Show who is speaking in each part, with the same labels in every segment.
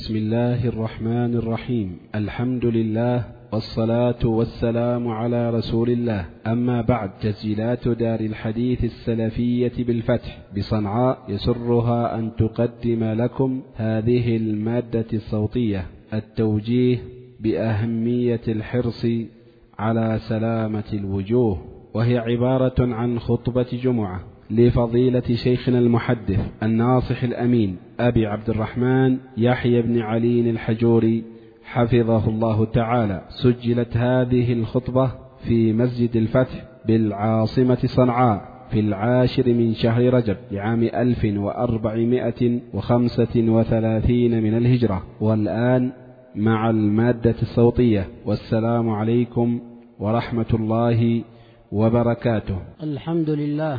Speaker 1: بسم الله الرحمن الرحيم الحمد لله والصلاة والسلام على رسول الله أما بعد تسجيلات دار الحديث السلفية بالفتح بصنعاء يسرها أن تقدم لكم هذه المادة الصوتية التوجيه بأهمية الحرص على سلامة الوجوه وهي عبارة عن خطبة جمعة لفضيلة شيخنا المحدث الناصح الأمين أبي عبد الرحمن يحيى بن علي الحجوري حفظه الله تعالى سجلت هذه الخطبة في مسجد الفتح بالعاصمة صنعاء في العاشر من شهر رجب لعام 1435 من الهجرة والآن مع المادة الصوتية والسلام عليكم ورحمة الله وبركاته الحمد لله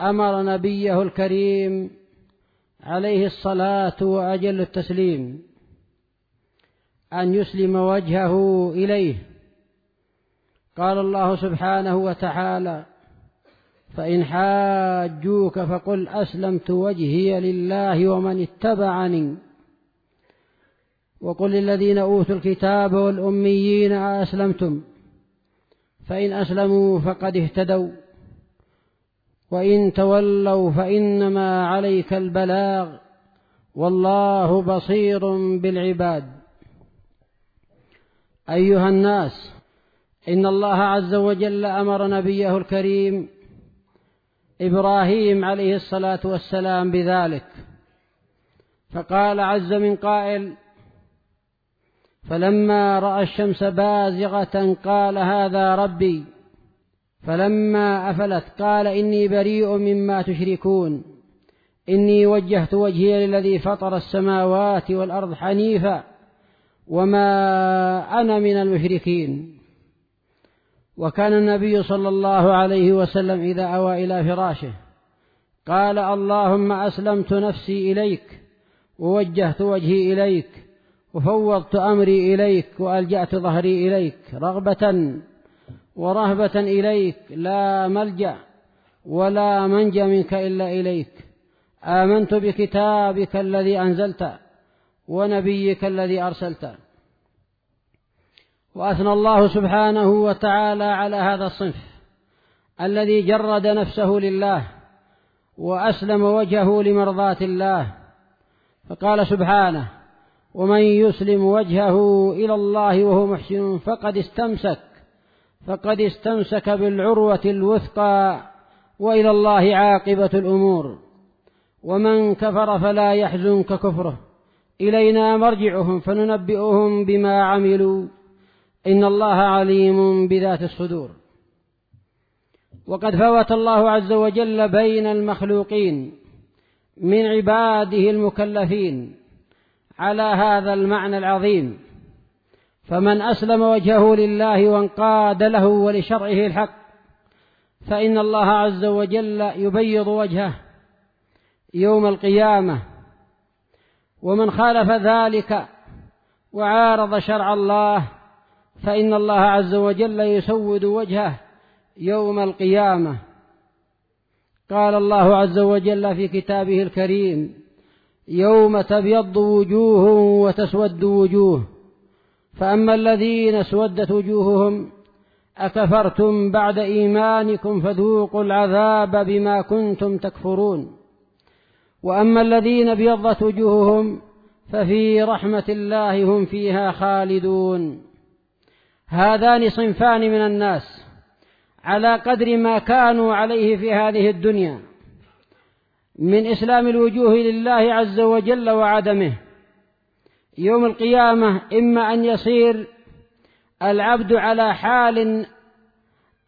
Speaker 1: أمر نبيه الكريم عليه الصلاة وأجل التسليم أن يسلم وجهه إليه قال الله سبحانه وتعالى فإن حاجوك فقل أسلمت وجهي لله ومن اتبعني وقل للذين أوتوا الكتاب والأميين أسلمتم فإن أسلموا فقد اهتدوا وإن تولوا فإنما عليك البلاغ والله بصير بالعباد أيها الناس إن الله عز وجل أمر نبيه الكريم إبراهيم عليه الصلاة والسلام بذلك فقال عز من قائل فلما رأى الشمس بازغة قال هذا ربي فلما أفلت قال إني بريء مما تشركون إني وجهت وجهي للذي فطر السماوات والأرض حنيفا وما أنا من المشركين وكان النبي صلى الله عليه وسلم إذا أوى إلى فراشه قال اللهم أسلمت نفسي إليك ووجهت وجهي إليك وفوضت أمري إليك وألجأت ظهري إليك رغبة ورهبة إليك لا ملجأ ولا منجا منك إلا إليك آمنت بكتابك الذي أنزلت ونبيك الذي أرسلت وأثنى الله سبحانه وتعالى على هذا الصنف الذي جرد نفسه لله وأسلم وجهه لمرضاة الله فقال سبحانه ومن يسلم وجهه إلى الله وهو محسن فقد استمسك فقد استمسك بالعروة الوثقى وإلى الله عاقبة الأمور ومن كفر فلا يحزنك كفره إلينا مرجعهم فننبئهم بما عملوا إن الله عليم بذات الصدور وقد فوت الله عز وجل بين المخلوقين من عباده المكلفين على هذا المعنى العظيم فمن أسلم وجهه لله وانقاد له ولشرعه الحق فإن الله عز وجل يبيض وجهه يوم القيامة ومن خالف ذلك وعارض شرع الله فإن الله عز وجل يسود وجهه يوم القيامة قال الله عز وجل في كتابه الكريم يوم تبيض وجوه وتسود وجوه فأما الذين اسودت وجوههم أكفرتم بعد إيمانكم فذوقوا العذاب بما كنتم تكفرون وأما الذين ابيضت وجوههم ففي رحمة الله هم فيها خالدون هذان صنفان من الناس على قدر ما كانوا عليه في هذه الدنيا من إسلام الوجوه لله عز وجل وعدمه يوم القيامة إما أن يصير العبد على حال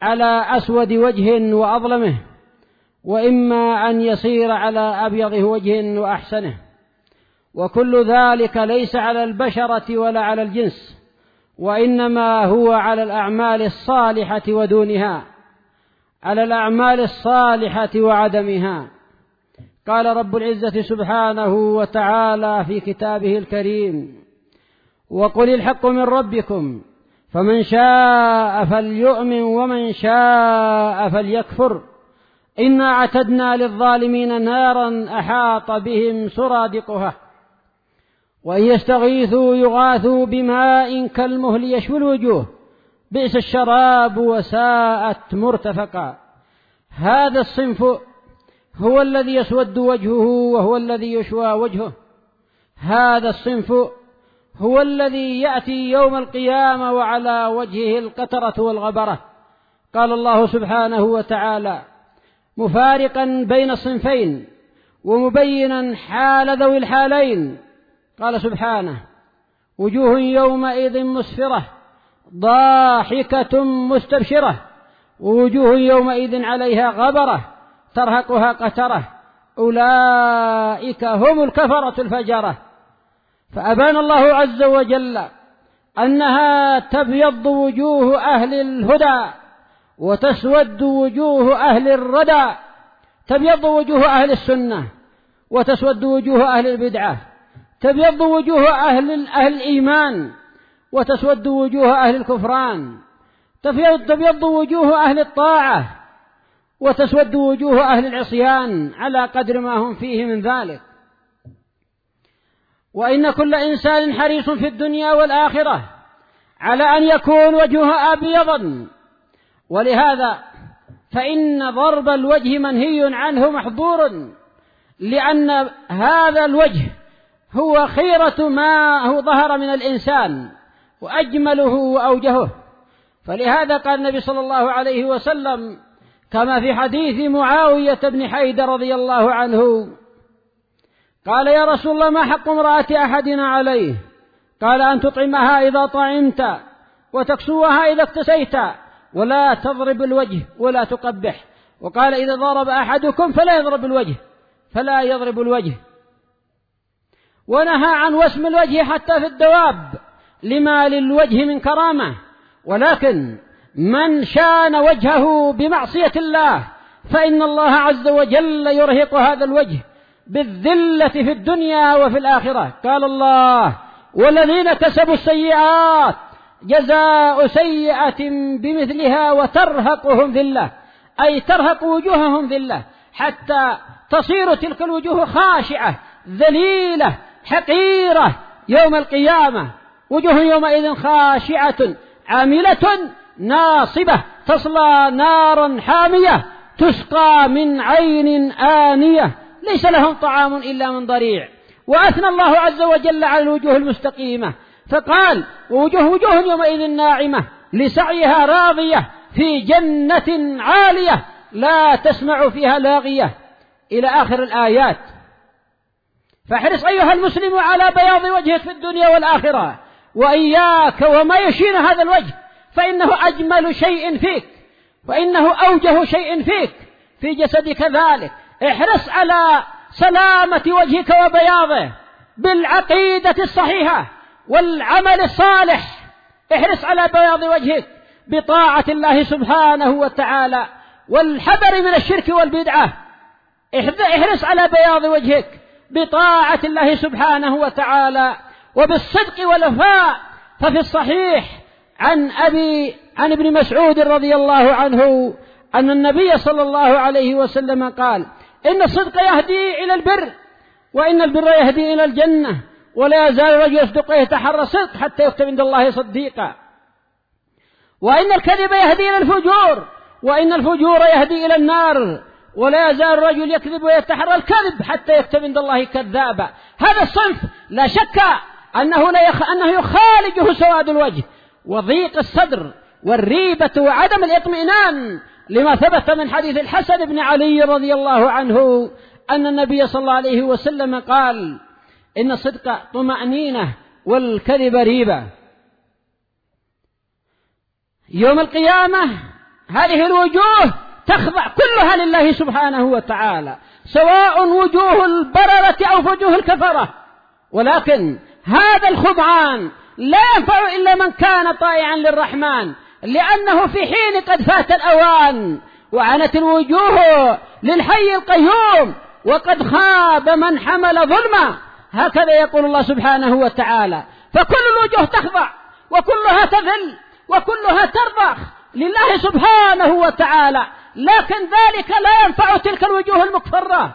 Speaker 1: على أسود وجه وأظلمه وإما أن يصير على أبيض وجه وأحسنه وكل ذلك ليس على البشرة ولا على الجنس وإنما هو على الأعمال الصالحة ودونها على الأعمال الصالحة وعدمها قال رب العزة سبحانه وتعالى في كتابه الكريم وقل الحق من ربكم فمن شاء فليؤمن ومن شاء فليكفر إنا اعتدنا للظالمين نارا أحاط بهم سرادقها وإن يستغيثوا يغاثوا بماء كالمهل يشوي الوجوه بئس الشراب وساءت مرتفقا هذا الصنف هو الذي يسود وجهه وهو الذي يشوى وجهه هذا الصنف هو الذي يأتي يوم القيامة وعلى وجهه القترة والغبرة قال الله سبحانه وتعالى مفارقا بين الصنفين ومبينا حال ذوي الحالين قال سبحانه وجوه يومئذ مسفرة ضاحكة مستبشرة ووجوه يومئذ عليها غبره ترهقها قترة أولئك هم الكفرة الفجرة فأبان الله عز وجل أنها تبيض وجوه أهل الهدى وتسود وجوه أهل الردى تبيض وجوه أهل السنة وتسود وجوه أهل البدعة تبيض وجوه أهل أهل الإيمان وتسود وجوه أهل الكفران تبيض وجوه أهل الطاعة وتسود وجوه أهل العصيان على قدر ما هم فيه من ذلك وإن كل إنسان حريص في الدنيا والآخرة على أن يكون وجهه أبيضا ولهذا فإن ضرب الوجه منهي عنه محظور لأن هذا الوجه هو خيرة ما هو ظهر من الإنسان وأجمله وأوجهه فلهذا قال النبي صلى الله عليه وسلم كما في حديث معاوية بن حيدر رضي الله عنه قال يا رسول الله ما حق امرأة أحدنا عليه قال أن تطعمها إذا طعمت وتكسوها إذا اكتسيت ولا تضرب الوجه ولا تقبح وقال إذا ضرب أحدكم فلا يضرب الوجه فلا يضرب الوجه ونهى عن وسم الوجه حتى في الدواب لما للوجه من كرامة ولكن من شان وجهه بمعصية الله فإن الله عز وجل يرهق هذا الوجه بالذلة في الدنيا وفي الآخرة قال الله والذين كسبوا السيئات جزاء سيئة بمثلها وترهقهم ذلة أي ترهق وجوههم ذلة حتى تصير تلك الوجوه خاشعة ذليلة حقيرة يوم القيامة وجوه يومئذ خاشعة عاملة ناصبة تصلى نارا حامية تسقى من عين آنية ليس لهم طعام إلا من ضريع وأثنى الله عز وجل على الوجوه المستقيمة فقال ووجوه وجوه يومئذ ناعمة لسعيها راضية في جنة عالية لا تسمع فيها لاغية إلى آخر الآيات فاحرص أيها المسلم على بياض وجهك في الدنيا والآخرة وإياك وما يشين هذا الوجه فإنه أجمل شيء فيك وإنه أوجه شيء فيك في جسدك ذلك احرص على سلامة وجهك وبياضه بالعقيدة الصحيحة والعمل الصالح احرص على بياض وجهك بطاعة الله سبحانه وتعالى والحذر من الشرك والبدعة احرص على بياض وجهك بطاعة الله سبحانه وتعالى وبالصدق والوفاء ففي الصحيح عن أبي عن ابن مسعود رضي الله عنه أن النبي صلى الله عليه وسلم قال إن الصدق يهدي إلى البر وإن البر يهدي إلى الجنة ولا يزال الرجل يصدق ويتحرى الصدق حتى يكتب عند الله صديقا وإن الكذب يهدي إلى الفجور وإن الفجور يهدي إلى النار ولا يزال الرجل يكذب ويتحرى الكذب حتى يكتب عند الله كذابا هذا الصنف لا شك أنه, لا يخ... أنه يخالجه سواد الوجه وضيق الصدر والريبة وعدم الاطمئنان لما ثبت من حديث الحسن بن علي رضي الله عنه أن النبي صلى الله عليه وسلم قال إن الصدق طمأنينة والكذب ريبة يوم القيامة هذه الوجوه تخضع كلها لله سبحانه وتعالى سواء وجوه البررة أو وجوه الكفرة ولكن هذا الخضعان لا ينفع إلا من كان طائعا للرحمن لأنه في حين قد فات الأوان وعنت الوجوه للحي القيوم وقد خاب من حمل ظلما هكذا يقول الله سبحانه وتعالى فكل الوجوه تخضع وكلها تذل وكلها ترضخ لله سبحانه وتعالى لكن ذلك لا ينفع تلك الوجوه المكفرة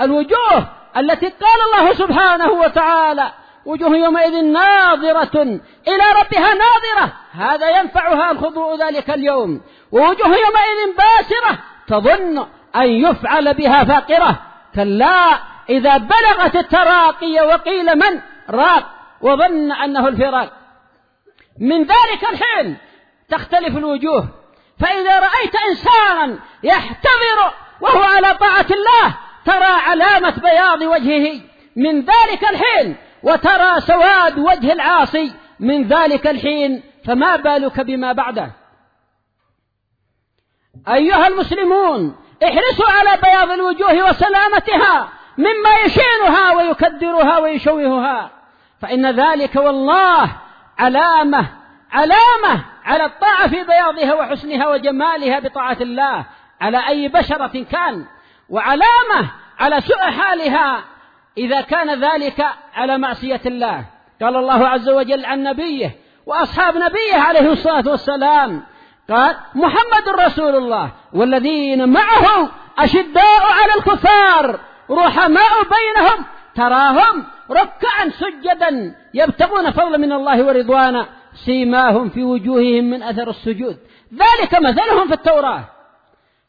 Speaker 1: الوجوه التي قال الله سبحانه وتعالى وجوه يومئذ ناظرة إلى ربها ناظرة هذا ينفعها الخضوع ذلك اليوم ووجوه يومئذ باسرة تظن أن يفعل بها فاقرة كلا إذا بلغت التراقي وقيل من راق وظن أنه الفراق من ذلك الحين تختلف الوجوه فإذا رأيت إنسانا يحتضر وهو على طاعة الله ترى علامة بياض وجهه من ذلك الحين وترى سواد وجه العاصي من ذلك الحين فما بالك بما بعده أيها المسلمون احرصوا على بياض الوجوه وسلامتها مما يشينها ويكدرها ويشوهها فإن ذلك والله علامة علامة على الطاعة في بياضها وحسنها وجمالها بطاعة الله على أي بشرة كان وعلامة على سوء حالها إذا كان ذلك على معصية الله قال الله عز وجل عن نبيه وأصحاب نبيه عليه الصلاة والسلام قال محمد رسول الله والذين معه أشداء على الكفار رحماء بينهم تراهم ركعا سجدا يبتغون فضلا من الله ورضوانا سيماهم في وجوههم من أثر السجود ذلك مثلهم في التوراة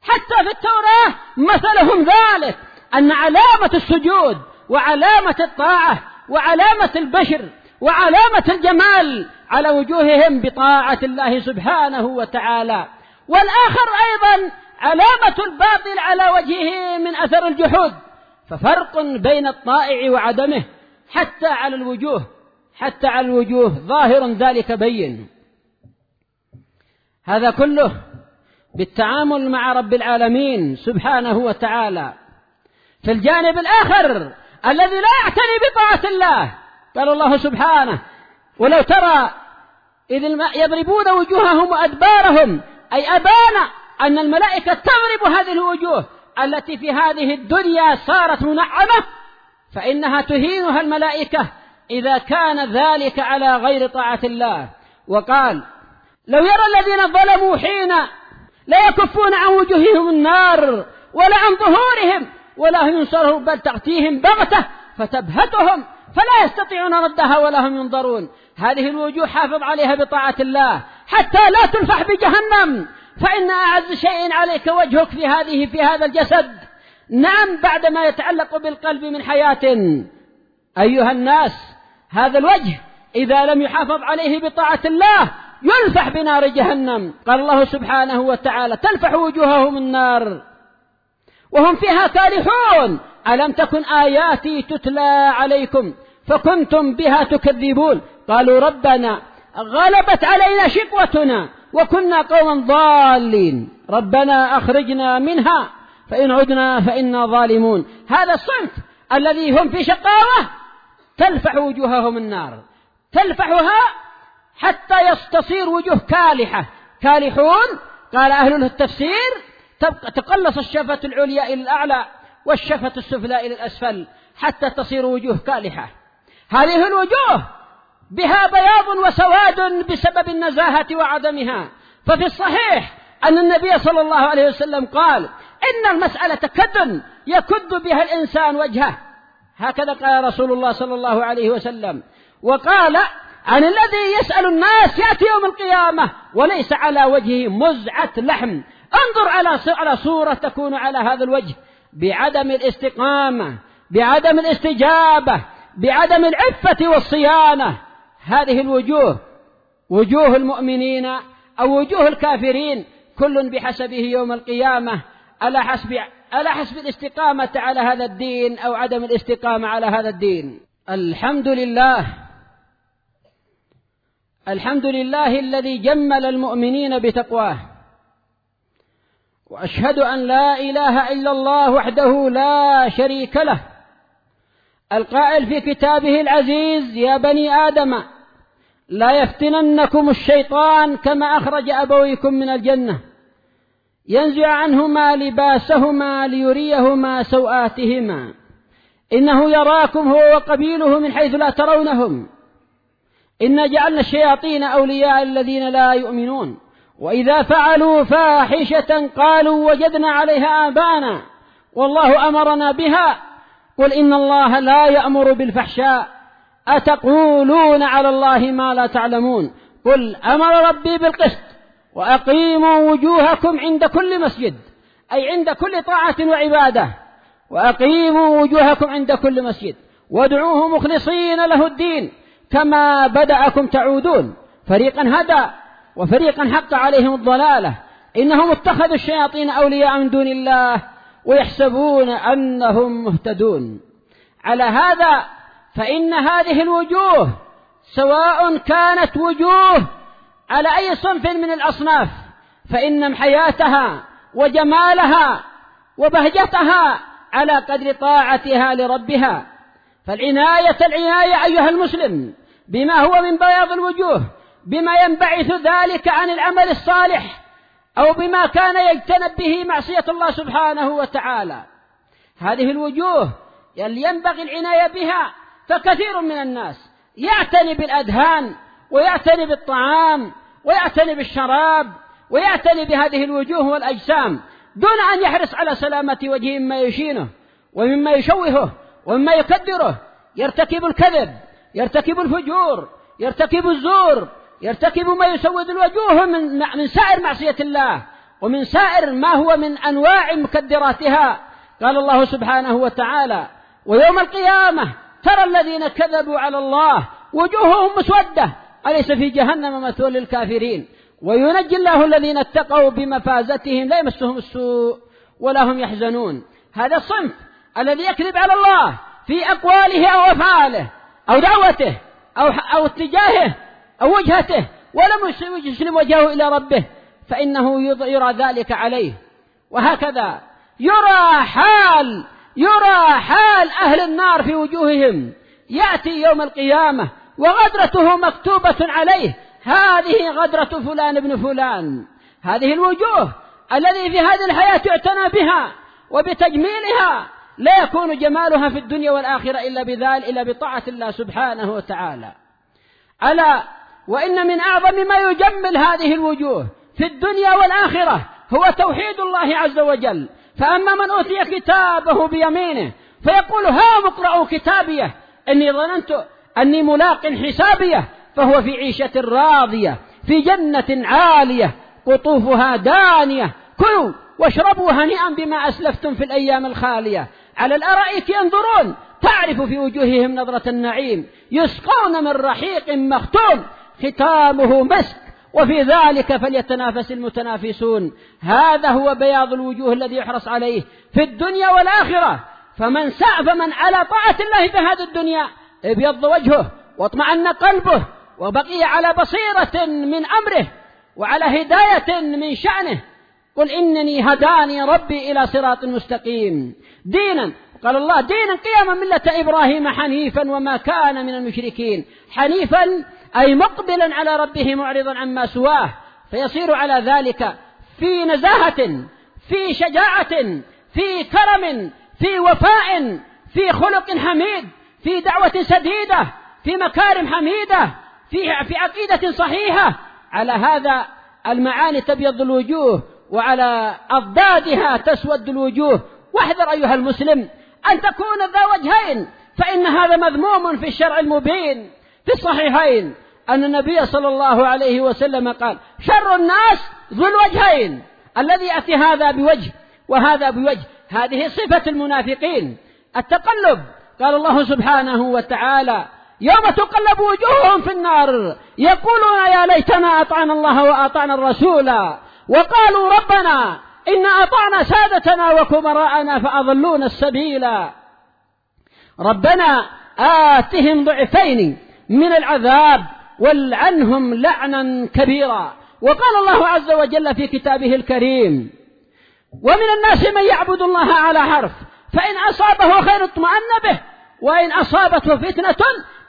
Speaker 1: حتى في التوراة مثلهم ذلك أن علامة السجود وعلامة الطاعة وعلامة البشر وعلامة الجمال على وجوههم بطاعة الله سبحانه وتعالى والآخر أيضا علامة الباطل على وجهه من أثر الجحود ففرق بين الطائع وعدمه حتى على الوجوه حتى على الوجوه ظاهر ذلك بين هذا كله بالتعامل مع رب العالمين سبحانه وتعالى في الجانب الآخر الذي لا يعتني بطاعة الله قال الله سبحانه ولو ترى إذ يضربون وجوههم وأدبارهم أي أبان أن الملائكة تضرب هذه الوجوه التي في هذه الدنيا صارت منعمة فإنها تهينها الملائكة إذا كان ذلك على غير طاعة الله وقال لو يرى الذين ظلموا حين لا يكفون عن وجوههم النار ولا عن ظهورهم ولا هم ينصره بل تأتيهم بغتة فتبهتهم فلا يستطيعون ردها ولا هم ينظرون هذه الوجوه حافظ عليها بطاعة الله حتى لا تلفح بجهنم فإن أعز شيء عليك وجهك في هذه في هذا الجسد نعم بعد ما يتعلق بالقلب من حياة أيها الناس هذا الوجه إذا لم يحافظ عليه بطاعة الله يلفح بنار جهنم قال الله سبحانه وتعالى تلفح وجوههم النار وهم فيها كالحون ألم تكن آياتي تتلى عليكم فكنتم بها تكذبون قالوا ربنا غلبت علينا شقوتنا وكنا قوما ضالين ربنا أخرجنا منها فإن عدنا فإنا ظالمون هذا الصمت الذي هم في شقاوة تلفح وجوههم النار تلفحها حتى يستصير وجوه كالحة كالحون قال أهل التفسير تقلص الشفة العليا إلى الأعلى والشفة السفلى إلى الأسفل حتى تصير وجوه كالحة هذه الوجوه بها بياض وسواد بسبب النزاهة وعدمها ففي الصحيح أن النبي صلى الله عليه وسلم قال إن المسألة كد يكد بها الإنسان وجهه هكذا قال رسول الله صلى الله عليه وسلم وقال عن الذي يسأل الناس يأتي يوم القيامة وليس على وجهه مزعة لحم انظر على على صورة تكون على هذا الوجه بعدم الاستقامة بعدم الاستجابة بعدم العفة والصيانة هذه الوجوه وجوه المؤمنين أو وجوه الكافرين كل بحسبه يوم القيامة على حسب على حسب الاستقامة على هذا الدين أو عدم الاستقامة على هذا الدين الحمد لله الحمد لله الذي جمل المؤمنين بتقواه واشهد ان لا اله الا الله وحده لا شريك له القائل في كتابه العزيز يا بني ادم لا يفتننكم الشيطان كما اخرج ابويكم من الجنه ينزع عنهما لباسهما ليريهما سواتهما انه يراكم هو وقبيله من حيث لا ترونهم إنا جعلنا الشياطين أولياء الذين لا يؤمنون وإذا فعلوا فاحشة قالوا وجدنا عليها آبانا والله أمرنا بها قل إن الله لا يأمر بالفحشاء أتقولون على الله ما لا تعلمون قل أمر ربي بالقسط وأقيموا وجوهكم عند كل مسجد أي عند كل طاعة وعبادة وأقيموا وجوهكم عند كل مسجد وادعوه مخلصين له الدين كما بدأكم تعودون فريقا هدى وفريقا حق عليهم الضلالة إنهم اتخذوا الشياطين أولياء من دون الله ويحسبون أنهم مهتدون على هذا فإن هذه الوجوه سواء كانت وجوه على أي صنف من الأصناف فإن حياتها وجمالها وبهجتها على قدر طاعتها لربها فالعناية العناية أيها المسلم بما هو من بياض الوجوه بما ينبعث ذلك عن العمل الصالح أو بما كان يجتنب به معصية الله سبحانه وتعالى هذه الوجوه اللي ينبغي العناية بها فكثير من الناس يعتني بالأذهان ويعتني بالطعام ويعتني بالشراب ويعتني بهذه الوجوه والأجسام دون أن يحرص على سلامة وجهه مما يشينه ومما يشوهه ومما يكدره يرتكب الكذب يرتكب الفجور يرتكب الزور يرتكب ما يسود الوجوه من من سائر معصية الله ومن سائر ما هو من أنواع مكدراتها قال الله سبحانه وتعالى ويوم القيامة ترى الذين كذبوا على الله وجوههم مسودة أليس في جهنم مثوى للكافرين وينجي الله الذين اتقوا بمفازتهم لا يمسهم السوء ولا هم يحزنون هذا الصنف الذي يكذب على الله في أقواله أو أفعاله أو دعوته أو, أو اتجاهه أو وجهته ولم يسلم وجهه إلى ربه فإنه يرى ذلك عليه وهكذا يرى حال يرى حال أهل النار في وجوههم يأتي يوم القيامة وغدرته مكتوبة عليه هذه غدرة فلان ابن فلان هذه الوجوه الذي في هذه الحياة اعتنى بها وبتجميلها لا يكون جمالها في الدنيا والآخرة إلا بذلك إلا بطاعة الله سبحانه وتعالى ألا وإن من أعظم ما يجمل هذه الوجوه في الدنيا والآخرة هو توحيد الله عز وجل فأما من أوتي كتابه بيمينه فيقول ها اقرأوا كتابيه إني ظننت أني ملاق حسابيه فهو في عيشة راضية في جنة عالية قطوفها دانية كلوا واشربوا هنيئا بما أسلفتم في الأيام الخالية على الأرائك ينظرون تعرف في وجوههم نظرة النعيم يسقون من رحيق مختوم ختامه مسك وفي ذلك فليتنافس المتنافسون هذا هو بياض الوجوه الذي يحرص عليه في الدنيا والآخرة فمن سعف فمن على طاعة الله في هذه الدنيا ابيض وجهه واطمأن قلبه وبقي على بصيرة من أمره وعلى هداية من شأنه قل إنني هداني ربي إلى صراط مستقيم دينا قال الله دينا قياما ملة إبراهيم حنيفا وما كان من المشركين حنيفا أي مقبلا على ربه معرضا عما سواه فيصير على ذلك في نزاهة في شجاعة في كرم في وفاء في خلق حميد في دعوة سديدة في مكارم حميدة في في عقيدة صحيحة على هذا المعاني تبيض الوجوه وعلى أضدادها تسود الوجوه واحذر أيها المسلم أن تكون ذا وجهين فإن هذا مذموم في الشرع المبين في الصحيحين أن النبي صلى الله عليه وسلم قال شر الناس ذو الوجهين الذي يأتي هذا بوجه وهذا بوجه هذه صفة المنافقين التقلب قال الله سبحانه وتعالى يوم تقلب وجوههم في النار يقولون يا ليتنا أطعنا الله وأطعنا الرسول وقالوا ربنا إن أطعنا سادتنا وكبراءنا فأضلونا السبيل ربنا آتهم ضعفين من العذاب والعنهم لعنا كبيرا وقال الله عز وجل في كتابه الكريم ومن الناس من يعبد الله على حرف فإن أصابه خير اطمأن به وإن أصابته فتنة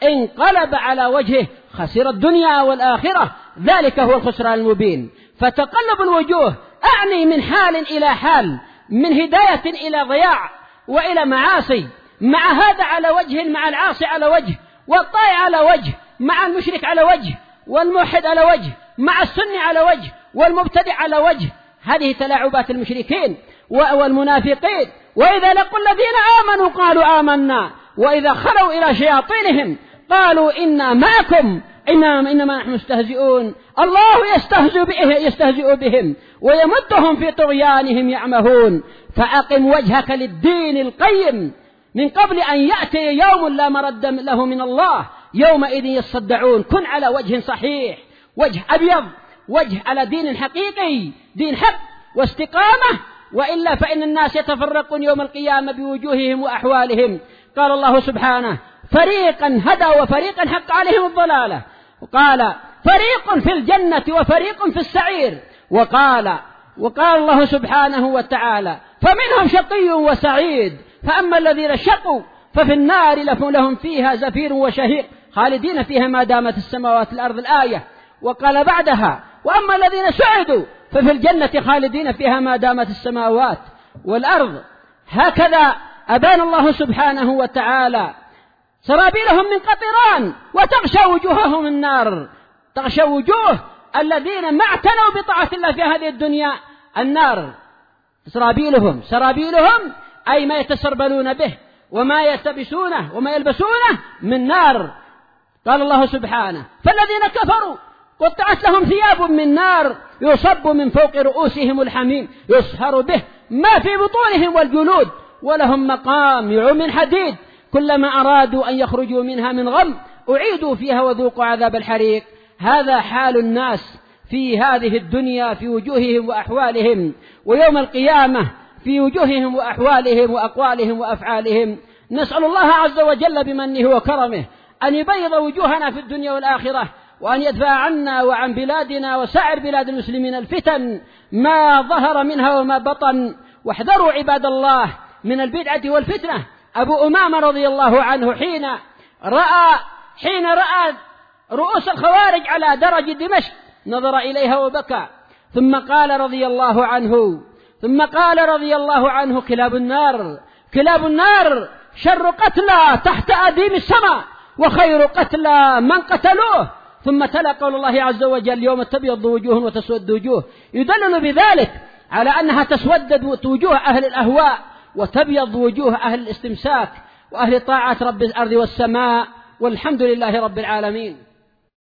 Speaker 1: انقلب على وجهه خسر الدنيا والآخرة ذلك هو الخسران المبين فتقلب الوجوه أعني من حال إلى حال من هداية إلى ضياع وإلى معاصي مع هذا على وجه مع العاصي على وجه والطائع على وجه مع المشرك على وجه والموحد على وجه مع السني على وجه والمبتدع على وجه هذه تلاعبات المشركين والمنافقين وإذا لقوا الذين آمنوا قالوا آمنا وإذا خلوا إلى شياطينهم قالوا إنا معكم إنما إنما نحن مستهزئون الله يستهزئ به يستهزئ بهم ويمدهم في طغيانهم يعمهون فأقم وجهك للدين القيم من قبل أن يأتي يوم لا مرد له من الله يومئذ يصدعون كن على وجه صحيح وجه أبيض وجه على دين حقيقي دين حق واستقامة وإلا فإن الناس يتفرقون يوم القيامة بوجوههم وأحوالهم قال الله سبحانه فريقا هدى وفريقا حق عليهم الضلالة وقال فريق في الجنة وفريق في السعير وقال وقال الله سبحانه وتعالى فمنهم شقي وسعيد فأما الذين شقوا ففي النار لهم فيها زفير وشهيق خالدين فيها ما دامت السماوات الأرض الآية وقال بعدها وأما الذين سعدوا ففي الجنة خالدين فيها ما دامت السماوات والأرض هكذا أبان الله سبحانه وتعالى سرابيلهم من قطران وتغشى وجوههم النار تغشى وجوه الذين ما اعتنوا بطاعة الله في هذه الدنيا النار سرابيلهم سرابيلهم أي ما يتسربلون به وما يلتبسونه وما يلبسونه من نار قال الله سبحانه فالذين كفروا قطعت لهم ثياب من نار يصب من فوق رؤوسهم الحميم يصهر به ما في بطونهم والجلود ولهم مقامع من حديد كلما أرادوا أن يخرجوا منها من غم أعيدوا فيها وذوقوا عذاب الحريق هذا حال الناس في هذه الدنيا في وجوههم وأحوالهم ويوم القيامة في وجوههم وأحوالهم وأقوالهم وأفعالهم نسأل الله عز وجل بمنه وكرمه أن يبيض وجوهنا في الدنيا والآخرة وأن يدفع عنا وعن بلادنا وسائر بلاد المسلمين الفتن ما ظهر منها وما بطن واحذروا عباد الله من البدعة والفتنة أبو أمامة رضي الله عنه حين رأى حين رأى رؤوس الخوارج على درج دمشق نظر إليها وبكى ثم قال رضي الله عنه ثم قال رضي الله عنه كلاب النار كلاب النار شر قتلى تحت أديم السماء وخير قتلى من قتلوه ثم تلا قول الله عز وجل يوم تبيض وجوه وتسود وجوه يدلل بذلك على أنها تسود وجوه أهل الأهواء وتبيض وجوه أهل الاستمساك وأهل طاعة رب الأرض والسماء والحمد لله رب العالمين